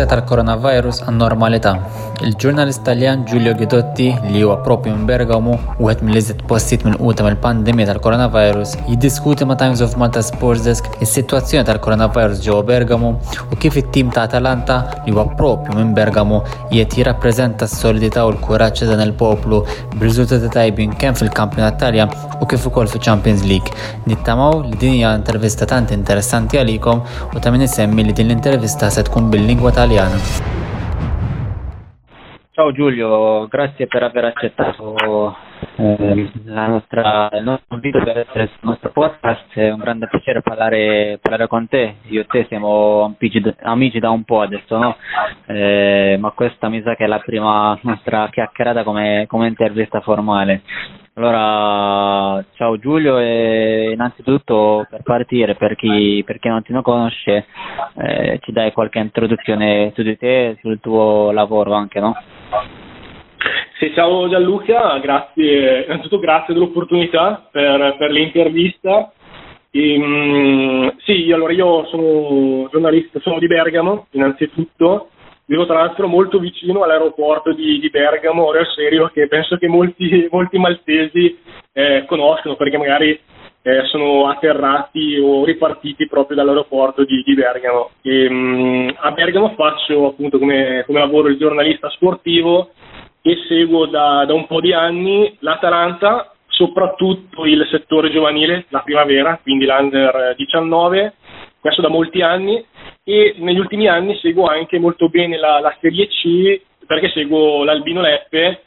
Wizytar koronawirus anormalita. Il-ġurnalist Taljan Giulio Gidotti li huwa propju minn Bergamo wieħed mill-iżjed postit minn quta mill-pandemija tal-coronavirus jiddiskuti ma' Times of Malta Sports Desk is-sitwazzjoni tal-coronavirus ġewwa Bergamo u kif it-tim ta' Atalanta li huwa propju minn Bergamo jiet jirrappreżenta s-solidità u l-kuraġġ dan il-poplu b'riżultati tajbin kemm fil-Kampjonat Talja u kif ukoll fi Champions League. Nittamaw li din hija intervista tant interessanti għalikom u ta' min isemmi li din l-intervista se tkun bil-lingwa Taljana. Ciao Giulio, grazie per aver accettato nostra, il nostro invito per essere sul nostro podcast, è un grande piacere parlare, parlare con te, io e te siamo amici, amici da un po' adesso, no? eh, ma questa mi sa che è la prima nostra chiacchierata come, come intervista formale. Allora, ciao Giulio e innanzitutto per partire, per chi, per chi non ti conosce, eh, ci dai qualche introduzione su di te sul tuo lavoro anche, no? Sì, ciao Gianluca, grazie, innanzitutto grazie dell'opportunità per, per l'intervista. E, um, sì, allora io sono giornalista, sono di Bergamo innanzitutto, vivo tra l'altro molto vicino all'aeroporto di, di Bergamo, ora serio che penso che molti, molti maltesi eh, conoscono perché magari eh, sono atterrati o ripartiti proprio dall'aeroporto di, di Bergamo. E, um, a Bergamo faccio appunto come, come, lavoro il giornalista sportivo e seguo da, da un po' di anni l'Atalanta, soprattutto il settore giovanile, la primavera, quindi l'Under 19, questo da molti anni. E negli ultimi anni seguo anche molto bene la, la Serie C perché seguo l'Albino Leppe,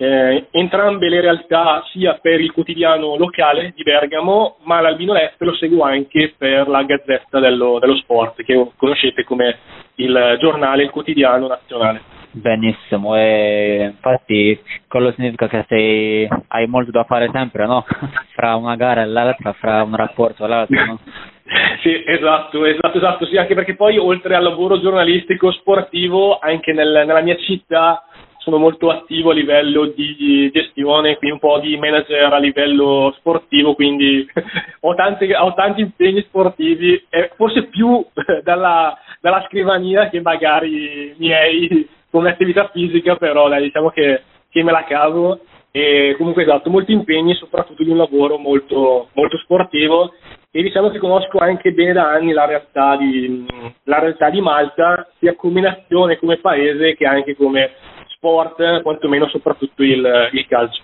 eh, entrambe le realtà sia per il quotidiano locale di Bergamo, ma l'Albino Leppe lo seguo anche per la Gazzetta dello, dello Sport, che conoscete come il giornale, il quotidiano nazionale. Benissimo, e infatti quello significa che sei, hai molto da fare sempre, no? fra una gara e l'altra, fra un rapporto e l'altro, no? Sì, esatto, esatto, esatto, sì, anche perché poi oltre al lavoro giornalistico sportivo, anche nel, nella mia città sono molto attivo a livello di gestione, quindi un po' di manager a livello sportivo, quindi ho, tante, ho tanti impegni sportivi, eh, forse più dalla, dalla, scrivania che magari miei come attività fisica, però dai, diciamo che, che me la cavo. E comunque esatto, molti impegni soprattutto di un lavoro molto, molto sportivo. E diciamo che conosco anche bene da anni la realtà di, la realtà di Malta, sia come nazione, come paese che anche come sport, quantomeno soprattutto il, il calcio.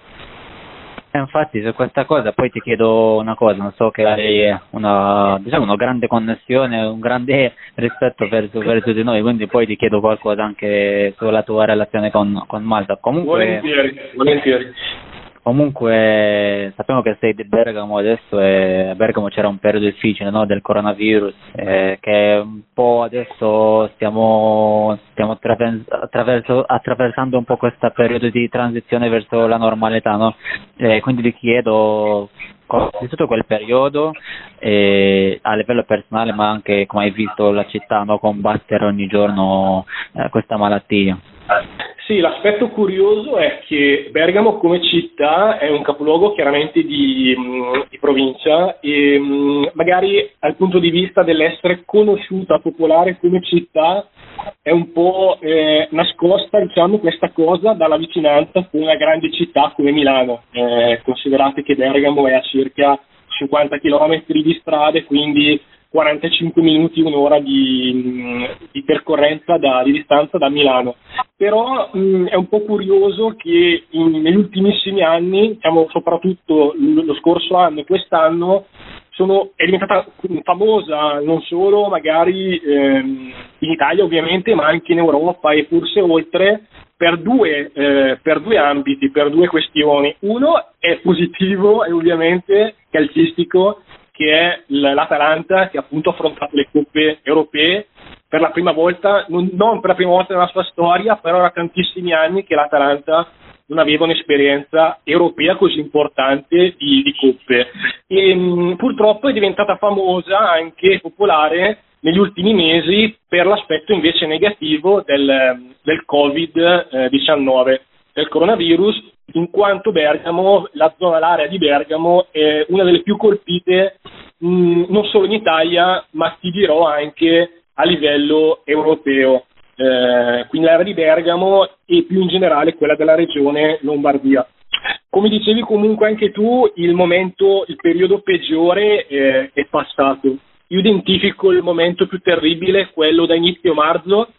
Eh, infatti su questa cosa poi ti chiedo una cosa, non so che hai una, diciamo, una grande connessione, un grande rispetto verso, verso, di noi, quindi poi ti chiedo qualcosa anche sulla tua relazione con, con Malta. Comunque, volentieri, volentieri. Comunque sappiamo che sei di Bergamo adesso e a Bergamo c'era un periodo difficile no, del coronavirus eh, che un po' adesso stiamo, stiamo attraversando un po' questo periodo di transizione verso la normalità. No? Eh, quindi ti chiedo di tutto quel periodo eh, a livello personale ma anche come hai visto la città no, combattere ogni giorno eh, questa malattia. Sì, l'aspetto curioso è che Bergamo come città è un capoluogo chiaramente di, mm, di provincia e mm, magari dal punto di vista dell'essere conosciuta, popolare come città, è un po' eh, nascosta diciamo, questa cosa dalla vicinanza con una grande città come Milano. Eh, considerate che Bergamo è a circa 50 km di strade, quindi 45 minuti, un'ora di, di percorrenza da, di distanza da Milano. Però mh, è un po' curioso che in, negli ultimissimi anni, diciamo soprattutto lo scorso anno e quest'anno, sono, è diventata famosa non solo magari ehm, in Italia ovviamente, ma anche in Europa e forse oltre per due, eh, per due ambiti, per due questioni. Uno è positivo e ovviamente calcistico che è l'Atalanta che appunto ha affrontato le coppe europee per la prima volta, non, per la prima volta nella sua storia, però da tantissimi anni che l'Atalanta non aveva un'esperienza europea così importante di, di coppe. E, mh, purtroppo è diventata famosa, anche popolare, negli ultimi mesi per l'aspetto invece negativo del, del Covid-19, del coronavirus, in quanto Bergamo, la zona, l'area di Bergamo è una delle più colpite mh, non solo in Italia, ma ti dirò anche a livello europeo. eh, quindi l'area di Bergamo e più in generale quella della regione Lombardia. Come dicevi comunque anche tu, il momento, il periodo peggiore eh, è passato. Io identifico il momento più terribile, quello da inizio marzo.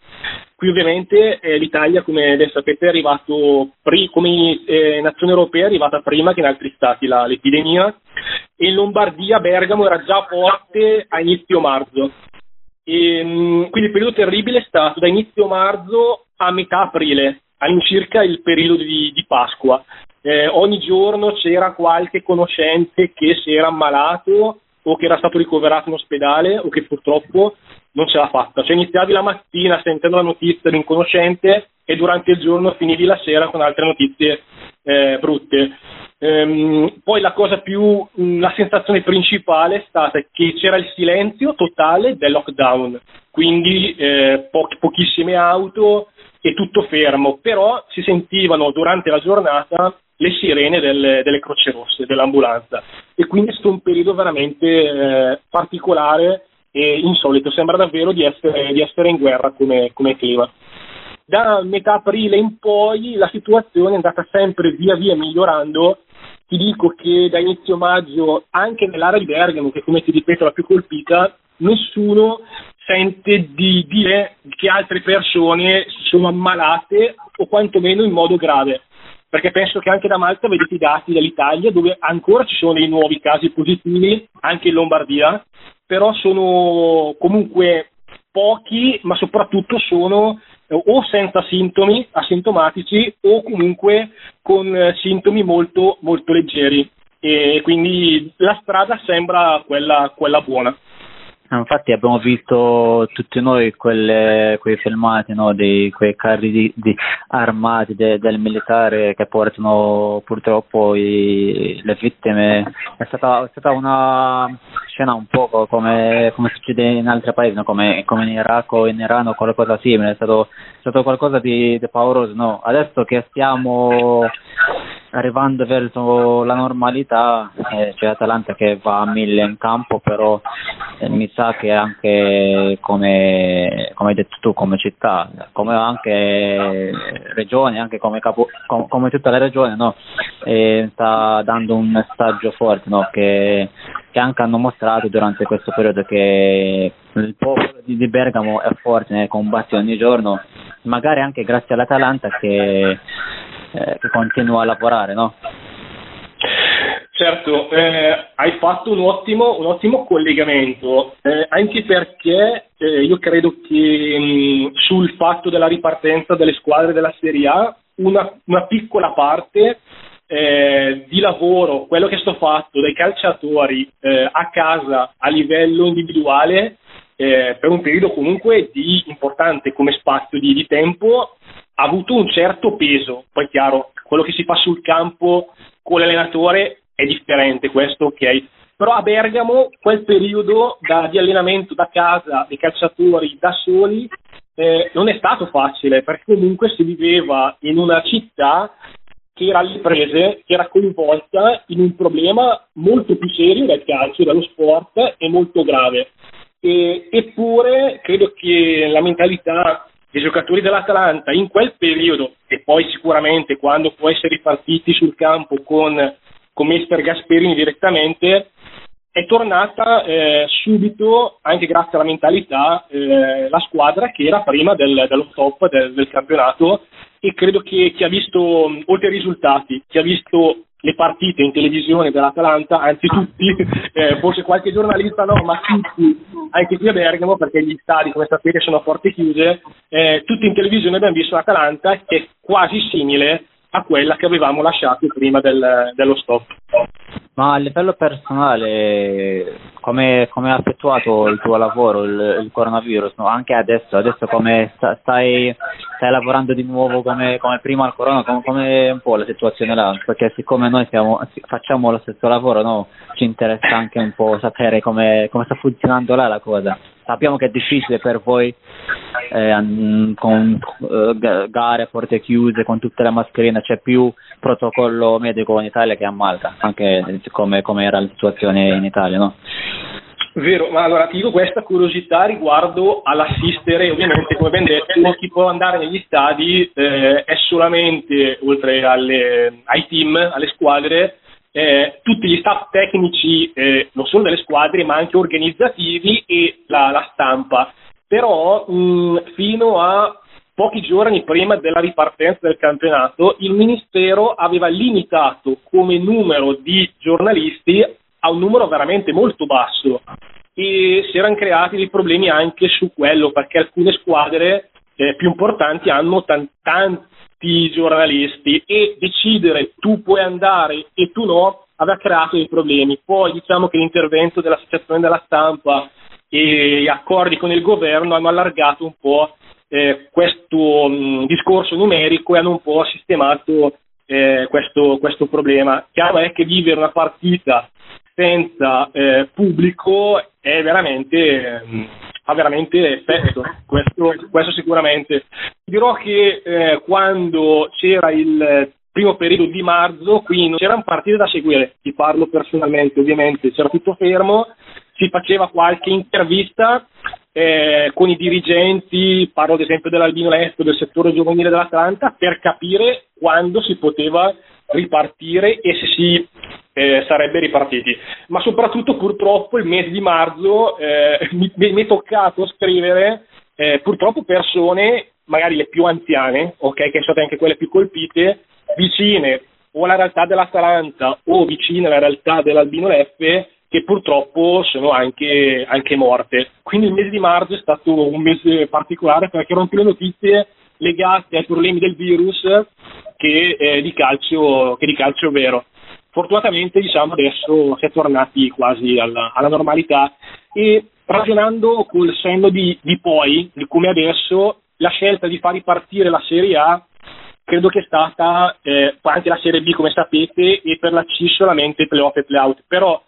Qui ovviamente eh, l'Italia, come ben sapete, è arrivato pri- come eh, nazione europea è arrivata prima che in altri stati la, l'epidemia e in Lombardia, Bergamo era già forte a inizio marzo. E, mh, quindi il periodo terribile è stato da inizio marzo a metà aprile, all'incirca il periodo di, di Pasqua. Eh, ogni giorno c'era qualche conoscente che si era ammalato o che era stato ricoverato in ospedale o che purtroppo non ce l'ha fatta. Cioè iniziavi la mattina sentendo la notizia di un conoscente e durante il giorno finivi la sera con altre notizie eh, brutte. Ehm, poi la cosa più, la sensazione principale è stata che c'era il silenzio totale del lockdown, quindi eh, po- pochissime auto e tutto fermo, però si sentivano durante la giornata le sirene delle, delle croce rosse, dell'ambulanza e quindi è stato un periodo veramente eh, particolare e insolito, sembra davvero di essere, di essere in guerra come, come clima. Da metà aprile in poi la situazione è andata sempre via via migliorando ti dico che da inizio maggio anche nell'area di Bergamo, che come ti ripeto è la più colpita, nessuno sente di dire che altre persone sono ammalate o quantomeno in modo grave. Perché penso che anche da Malta vedete i dati dell'Italia dove ancora ci sono dei nuovi casi positivi, anche in Lombardia, però sono comunque pochi, ma soprattutto sono o senza sintomi asintomatici o comunque con eh, sintomi molto, molto leggeri e quindi la strada sembra quella, quella buona. Infatti abbiamo visto tutti noi quelle, quei filmati no, di quei carri di, di armati de, del militare che portano purtroppo i, le vittime. È stata, è stata, una scena un po' come, come succede in altri paesi, no? come, come, in Iraq o in Iran o qualcosa simile. È stato, stato qualcosa di, di pauroso. No? Adesso che stiamo arrivando verso la normalità eh, c'è Atalanta che va a mille in campo però eh, mi sa che anche come, come, hai detto tu come città come anche regione anche come, capo, com, come tutta la regione no? eh, sta dando un messaggio forte no? che, che, anche hanno mostrato durante questo periodo che il popolo di, Bergamo è forte nei combatti ogni giorno magari anche grazie all'Atalanta che eh, che continua a lavorare, no? Certo, eh, hai fatto un ottimo, un ottimo collegamento, eh, anche perché eh, io credo che mh, sul fatto della ripartenza delle squadre della Serie A una, una piccola parte eh, di lavoro, quello che è stato fatto dai calciatori eh, a casa a livello individuale eh, per un periodo comunque di importante come spazio di, di tempo ha avuto un certo peso. Poi chiaro, quello che si fa sul campo con l'allenatore è differente, questo ok. Però a Bergamo quel periodo da, di allenamento da casa dei calciatori da soli eh, non è stato facile perché comunque si viveva in una città che era alle prese, che era coinvolta in un problema molto più serio del calcio, dello sport e molto grave. E, eppure credo che la mentalità i giocatori dell'Atalanta in quel periodo e poi sicuramente quando può essere ripartiti sul campo con, con Mister Gasperini direttamente è tornata eh, subito, anche grazie alla mentalità, eh, la squadra che era prima del, dello stop del, del, campionato e credo che chi ha visto, oltre ai risultati, chi ha visto le partite in televisione dell'Atalanta, anzi tutti, eh, forse qualche giornalista no, ma tutti, anche qui a Bergamo, perché gli stadi, come sapete, sono a porte chiuse, eh, tutti in televisione abbiamo visto l'Atalanta che è quasi simile a quella che avevamo lasciato prima del, dello stop. Ma a livello personale, come, come ha effettuato il tuo lavoro, il, il coronavirus? No? Anche adesso, adesso come sta, stai, stai, lavorando di nuovo come, come prima al corona? Come, come, un po' la situazione là? Perché siccome noi siamo, facciamo lo stesso lavoro, no? ci interessa anche un po' sapere come, come sta funzionando là la cosa. Sappiamo che è difficile per voi eh, con eh, gare a porte chiuse, con tutte le mascherine, c'è più protocollo medico in Italia che a Malta, anche come, come era la situazione in Italia, no? Vero, ma allora ti dico questa curiosità riguardo all'assistere, ovviamente come ben detto chi può andare negli stadi eh, è solamente, oltre alle, ai team, alle squadre, eh, tutti gli staff tecnici, eh, non solo delle squadre, ma anche organizzativi e la, la stampa. Però mh, fino a pochi giorni prima della ripartenza del campionato, il Ministero aveva limitato come numero di giornalisti a un numero veramente molto basso e si erano creati dei problemi anche su quello perché alcune squadre eh, più importanti hanno tan- tanti giornalisti e decidere tu puoi andare e tu no aveva creato dei problemi. Poi diciamo che l'intervento dell'associazione della stampa e accordi con il governo hanno allargato un po' eh, questo mh, discorso numerico e hanno un po' sistemato eh, questo, questo problema. Chiaro è che vivere una partita senza eh, pubblico è veramente, eh, ha veramente effetto, questo, questo sicuramente. Dirò che eh, quando c'era il primo periodo di marzo, qui non c'erano partite da seguire, ti parlo personalmente ovviamente, c'era tutto fermo, si faceva qualche intervista eh, con i dirigenti, parlo ad esempio dell'Albino Lesto, del settore giovanile dell'Atlanta, per capire quando si poteva ripartire e se si eh, sarebbe ripartiti. Ma soprattutto purtroppo il mese di marzo eh, mi, mi, è toccato scrivere eh, purtroppo persone, magari le più anziane, ok, che sono state anche quelle più colpite, vicine o alla realtà dell'Atalanta o vicine alla realtà dell'Albino Leffe che purtroppo sono anche, anche, morte. Quindi il mese di marzo è stato un mese particolare perché erano più le notizie legate ai problemi del virus che, eh, di, calcio, che di calcio vero. Fortunatamente diciamo, adesso si è tornati quasi alla, alla normalità e ragionando col senno di, di poi, di come adesso, la scelta di far ripartire la Serie A credo che è stata eh, anche la Serie B come sapete e per la C solamente playoff e playout però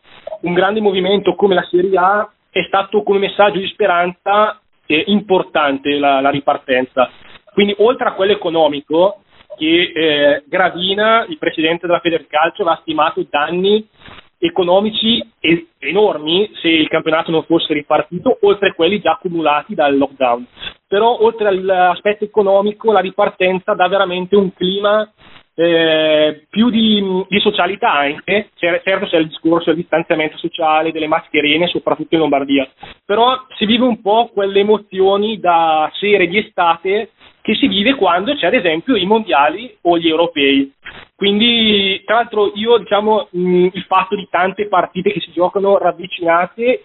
un grande movimento come la Serie A è stato come messaggio di speranza eh, importante la, la, ripartenza quindi oltre a quello economico che eh, Gravina, il presidente della Federcalcio, aveva stimato danni economici enormi se il campionato non fosse ripartito, oltre a quelli già accumulati dal lockdown. Però oltre all'aspetto economico la ripartenza dà veramente un clima eh, più di, di, socialità anche, certo c'è il discorso del distanziamento sociale, delle mascherine, soprattutto in Lombardia, però si vive un po' quelle emozioni da serie di estate che si vive quando c'è ad esempio i mondiali o gli europei. Quindi, tra l'altro, io diciamo mh, il fatto di tante partite che si giocano ravvicinate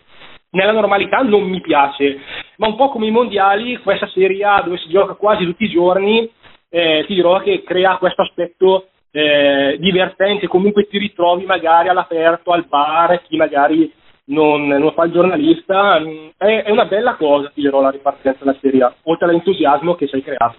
nella normalità non mi piace, ma un po' come i mondiali, questa Serie A dove si gioca quasi tutti i giorni, eh, ti dirò che crea questo aspetto eh, divertente, comunque ti ritrovi magari all'aperto, al bar, chi magari non, non fa il giornalista, è, è, una bella cosa, ti dirò, la ripartenza della Serie oltre all'entusiasmo che sei creato.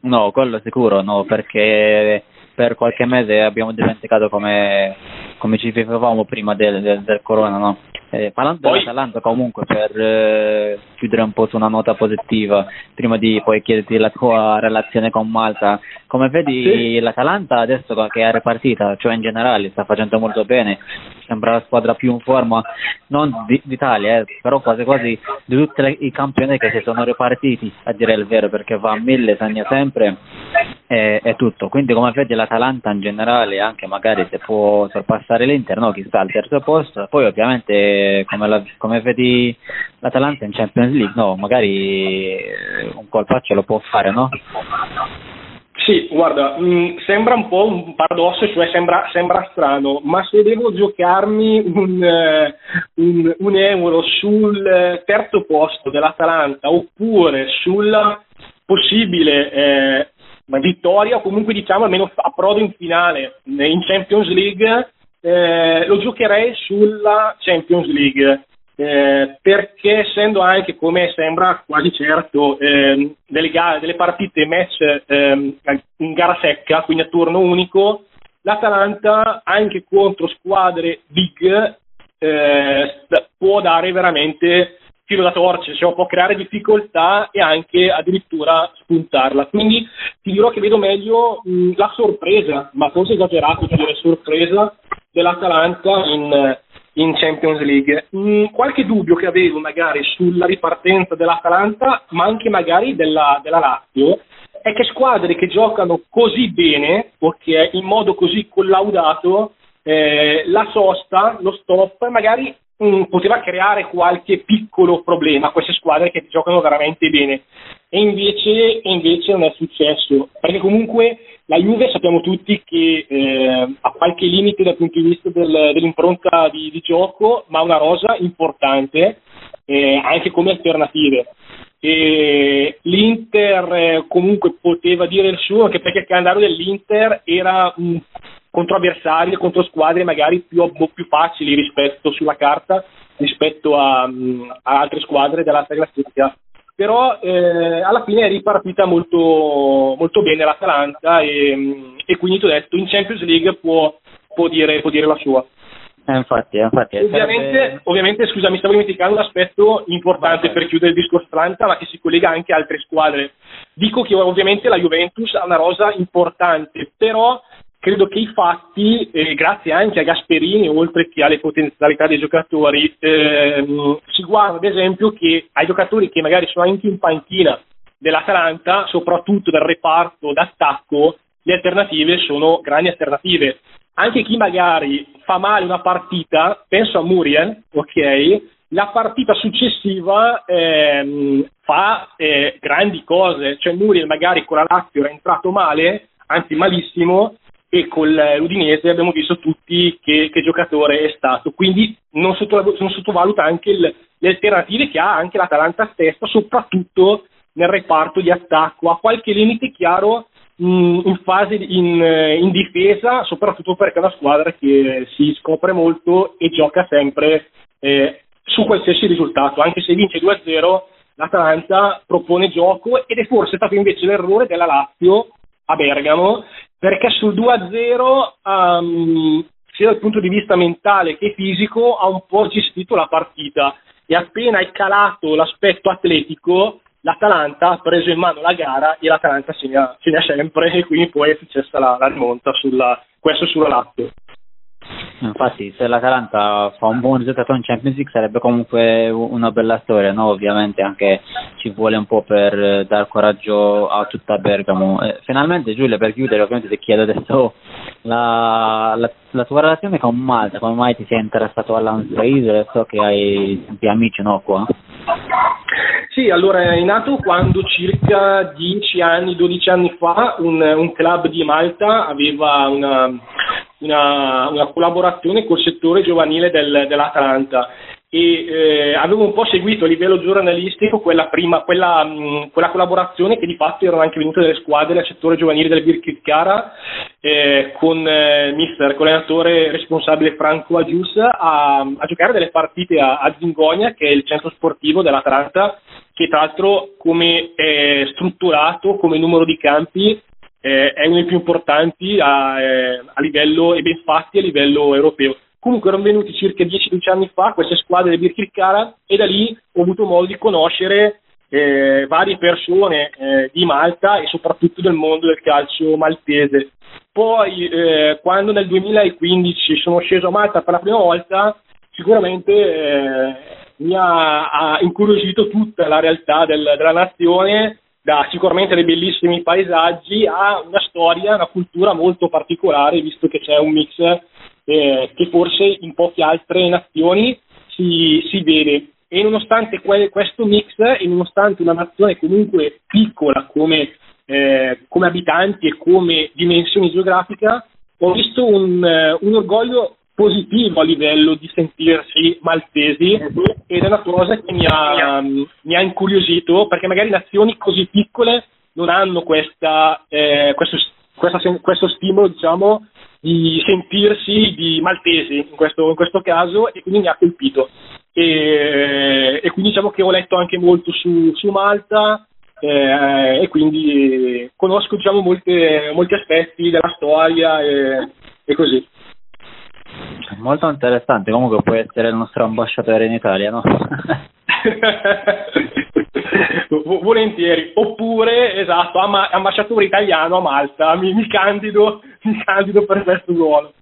No, quello sicuro, no, perché per qualche mese abbiamo dimenticato come, come ci vivevamo prima del, del, del corona, no? Eh, parlando poi... dell'Atalanta comunque per eh, chiudere un po' su una nota positiva, prima di poi chiederti la tua relazione con Malta, come vedi sì. l'Atalanta adesso che è ripartita, cioè in generale sta facendo molto bene, sembra la squadra più in forma, non di, d'Italia, eh, però quasi quasi di tutti i campioni che si sono ripartiti, a dire il vero, perché va a mille, segna sempre e, e tutto. Quindi come vedi l'Atalanta in generale, anche magari se può sorpassare l'Inter, no? chi sta al terzo posto, poi ovviamente come, la, come vedi l'Atalanta in Champions League, no? magari un colpaccio lo può fare, no? Sì, guarda, mh, mm, sembra un po' un paradosso, cioè sembra, sembra strano, ma se devo giocarmi un, uh, un, un, euro sul terzo posto dell'Atalanta oppure sulla possibile eh, vittoria o comunque diciamo almeno approdo in finale in Champions League, eh, lo giocherei sulla Champions League eh, perché essendo anche come sembra quasi certo eh, delle, gare, delle partite match eh, in gara secca, quindi a turno unico, l'Atalanta anche contro squadre big eh, può dare veramente filo da torcere, cioè può creare difficoltà e anche addirittura spuntarla. Quindi ti dirò che vedo meglio mh, la sorpresa, ma forse esagerato dire sorpresa dell'Atalanta in in Champions League. Mm, qualche dubbio che avevo magari sulla ripartenza dell'Atalanta, ma anche magari della, della Lazio, è che squadre che giocano così bene, ok, in modo così collaudato, eh, la sosta, lo stop, magari mh, mm, poteva creare qualche piccolo problema a queste squadre che giocano veramente bene. E invece, e invece non è successo, perché comunque la Juve sappiamo tutti che eh, ha qualche limite dal punto di vista del, dell'impronta di, di, gioco, ma ha una rosa importante eh, anche come alternative. E L'Inter eh, comunque poteva dire il suo, anche perché il calendario dell'Inter era mh, contro avversari, contro squadre magari più, più facili rispetto sulla carta rispetto a, mh, a altre squadre della classifica però eh, alla fine è ripartita molto, molto bene l'Atalanta e, e quindi ti ho detto in Champions League può, può, dire, può dire, la sua. Eh, infatti, infatti, ovviamente, sarebbe... ovviamente, scusa, mi stavo dimenticando un aspetto importante per chiudere il discorso Atalanta, ma che si collega anche a altre squadre. Dico che ovviamente la Juventus ha una rosa importante, però credo che i fatti, eh, grazie anche a Gasperini, oltre che alle potenzialità dei giocatori, ehm, si guarda ad esempio che ai giocatori che magari sono anche in panchina dell'Atalanta, soprattutto dal reparto d'attacco, le alternative sono grandi alternative. Anche chi magari fa male una partita, penso a Muriel, ok? La partita successiva ehm, fa eh, grandi cose, cioè Muriel magari con la Lazio era entrato male, anzi malissimo, e con l'Udinese abbiamo visto tutti che, che giocatore è stato, quindi non, sottovaluta, non sottovaluta anche il, le alternative che ha anche l'Atalanta stessa, soprattutto nel reparto di attacco, ha qualche limite chiaro mh, in fase in, in, difesa, soprattutto perché è una squadra che si scopre molto e gioca sempre eh, su qualsiasi risultato, anche se vince 2-0 l'Atalanta propone gioco ed è forse stato invece l'errore della Lazio a Bergamo perché sul 2-0 um, sia dal punto di vista mentale che fisico ha un po' gestito la partita e appena è calato l'aspetto atletico l'Atalanta ha preso in mano la gara e l'Atalanta segna, segna sempre e quindi poi è successa la, la rimonta sulla, questo sulla Lazio. Infatti, se l'Atalanta fa un buon risultato in Champions League sarebbe comunque una bella storia, no? Ovviamente anche ci vuole un po' per dar coraggio a tutta Bergamo. Eh, finalmente, Giulia, per chiudere, ovviamente ti chiedo adesso la, la, la, tua relazione con Malta, come mai ti sei interessato all'Anstraise? So che hai tanti amici, no, qua? Sì, allora è nato quando circa 10 anni, 12 anni fa un, un club di Malta aveva una una, una collaborazione col settore giovanile del, dell'Atalanta e eh, avevo un po' seguito a livello giornalistico quella, prima, quella, mh, quella collaborazione che di fatto erano anche venute delle squadre del settore giovanile del Birkirkara eh, con eh, mister, con l'allenatore responsabile Franco Agius a, a, giocare delle partite a, a Zingonia che è il centro sportivo dell'Atalanta che tra l'altro come è strutturato, come numero di campi eh, è uno dei più importanti a, eh, a, livello e ben fatti a livello europeo. Comunque erano venuti circa 10-12 anni fa queste squadre del Birkirkara e da lì ho avuto modo di conoscere eh, varie persone eh, di Malta e soprattutto del mondo del calcio maltese. Poi eh, quando nel 2015 sono sceso a Malta per la prima volta, sicuramente eh, mi ha, ha, incuriosito tutta la realtà del, della nazione da sicuramente dei bellissimi paesaggi a una storia, una cultura molto particolare, visto che c'è un mix eh, che forse in poche altre nazioni si, si vede. E nonostante que- questo mix, e nonostante una nazione comunque piccola come, eh, come abitanti e come dimensione geografica, ho visto un, un orgoglio positivo a livello di sentirsi maltesi ed è una cosa che mi ha, mi ha incuriosito perché magari nazioni così piccole non hanno questa, eh, questo, questa, questo stimolo diciamo, di sentirsi di maltesi in questo, in questo, caso e quindi mi ha colpito. E, e quindi diciamo che ho letto anche molto su, su Malta eh, e quindi conosco diciamo, molte, molti aspetti della storia e, e così. Molto interessante, comunque puoi essere il nostro ambasciatore in Italia, no? Volentieri, oppure esatto, ambasciatore italiano a Malta, mi, mi, candido, mi candido per questo ruolo.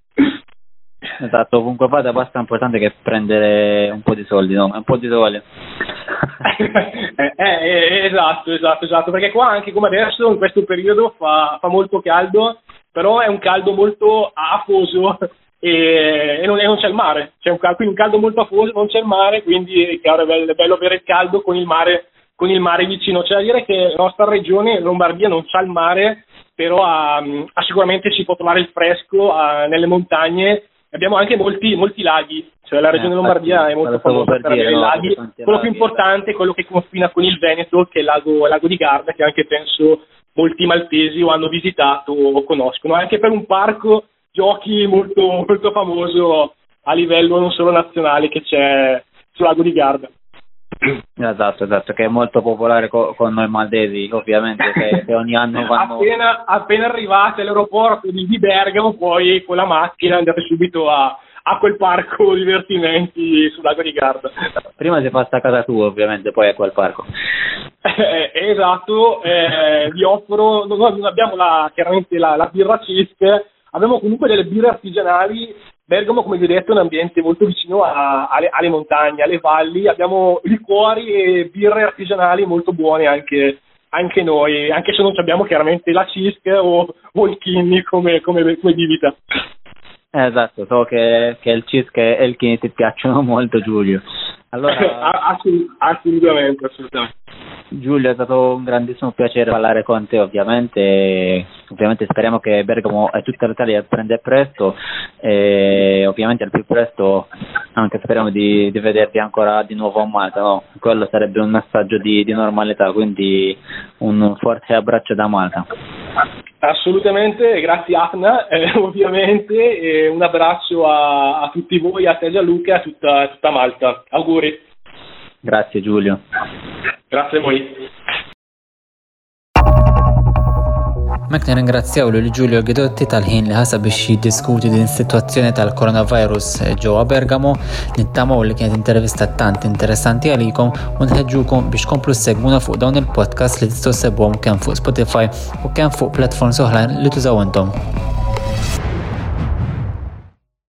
Esatto, comunque fate basta importante che prendere un po' di soldi, no? Un po' di sole. eh, eh, esatto, esatto, esatto, perché qua anche come adesso in questo periodo fa, fa molto caldo, però è un caldo molto afoso e, e, non, e non, c'è il mare, c'è un, quindi un caldo molto afoso, non c'è il mare, quindi è chiaro è bello, è bello avere il caldo con il mare con il mare vicino. C'è da dire che la nostra regione, Lombardia, non c'ha il mare, però ha, ha sicuramente si può trovare il fresco ha, nelle montagne. Abbiamo anche molti, molti laghi, cioè la regione eh, Lombardia è molto famosa per avere no, laghi. Quello più importante è quello che confina con il Veneto, che è il lago, lago di Garda, che anche penso molti maltesi o hanno visitato o conoscono, anche per un parco giochi molto, molto famoso a livello non solo nazionale che c'è sul lago di Garda. Esatto, esatto, che è molto popolare co- con noi maltesi, ovviamente, che, che ogni anno vanno... appena, appena arrivate all'aeroporto di, di, Bergamo, poi con la macchina andate subito a, a quel parco divertimenti sul lago di Garda. Prima si fa sta casa tua, ovviamente, poi a quel parco. Eh, esatto, eh, vi offro, noi non abbiamo la, chiaramente la, la birra CISC, abbiamo comunque delle birre artigianali Bergamo, come vi ho detto, è un ambiente molto vicino a, alle, alle, montagne, alle valli. Abbiamo liquori e birre artigianali molto buone anche, anche noi, anche se non abbiamo chiaramente la CISC o, o il Kinni come, come, come bibita. Esatto, so che, che il CISC e il Kinni ti piacciono molto, Giulio. Allora... assolutamente, assolutamente. Giulio, è stato un grandissimo piacere parlare con te, ovviamente, ovviamente speriamo che Bergamo e tutta l'Italia prenda presto e ovviamente al più presto anche speriamo di, di vedervi ancora di nuovo a Malta, no? quello sarebbe un messaggio di, di normalità, quindi un forte abbraccio da Malta. Assolutamente, grazie Afna, eh, ovviamente, e un abbraccio a, a, tutti voi, a te Gianluca e a tutta, tutta Malta. Auguri. Grazie Giulio. Grazie a voi. Mek nirringrazzjaw lil Giulio Gidotti tal-ħin li ħasab biex jiddiskuti din is-sitwazzjoni tal-coronavirus ġewwa Bergamo nittamaw li kienet intervista tant interessanti għalikom u nħeġġukom biex komplu segmuna fuq dawn il-podcast li tistgħu sebhom kemm fuq Spotify u kemm fuq platforms oħrajn li tużaw intom.